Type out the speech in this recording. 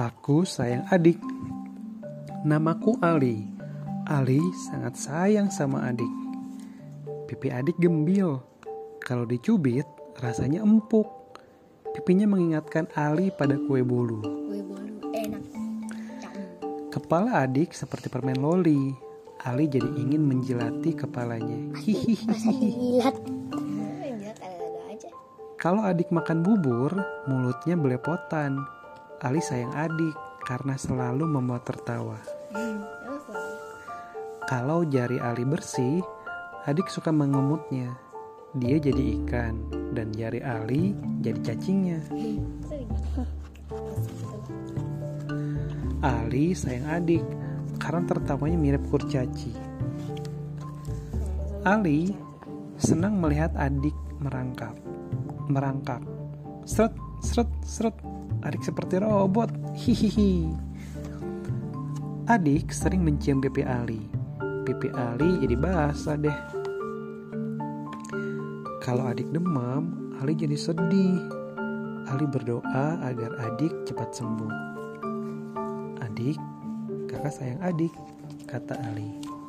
Aku sayang adik. Namaku Ali. Ali sangat sayang sama adik. Pipi adik gembil. Kalau dicubit, rasanya empuk. Pipinya mengingatkan Ali pada kue bolu. Kue bolu enak. Cam. Kepala adik seperti permen loli. Ali jadi ingin menjilati kepalanya. Hihihi. Kalau adik makan bubur, mulutnya belepotan. Ali sayang adik karena selalu membuat tertawa. Kalau jari Ali bersih, adik suka mengumutnya. Dia jadi ikan dan jari Ali jadi cacingnya. Ali sayang adik karena tertawanya mirip kurcaci. Ali senang melihat adik merangkap, merangkak. Seret, seret, seret. Adik seperti robot. Hihihi. Adik sering mencium pipi Ali. Pipi Ali jadi basah deh. Kalau adik demam, Ali jadi sedih. Ali berdoa agar adik cepat sembuh. Adik, kakak sayang adik, kata Ali.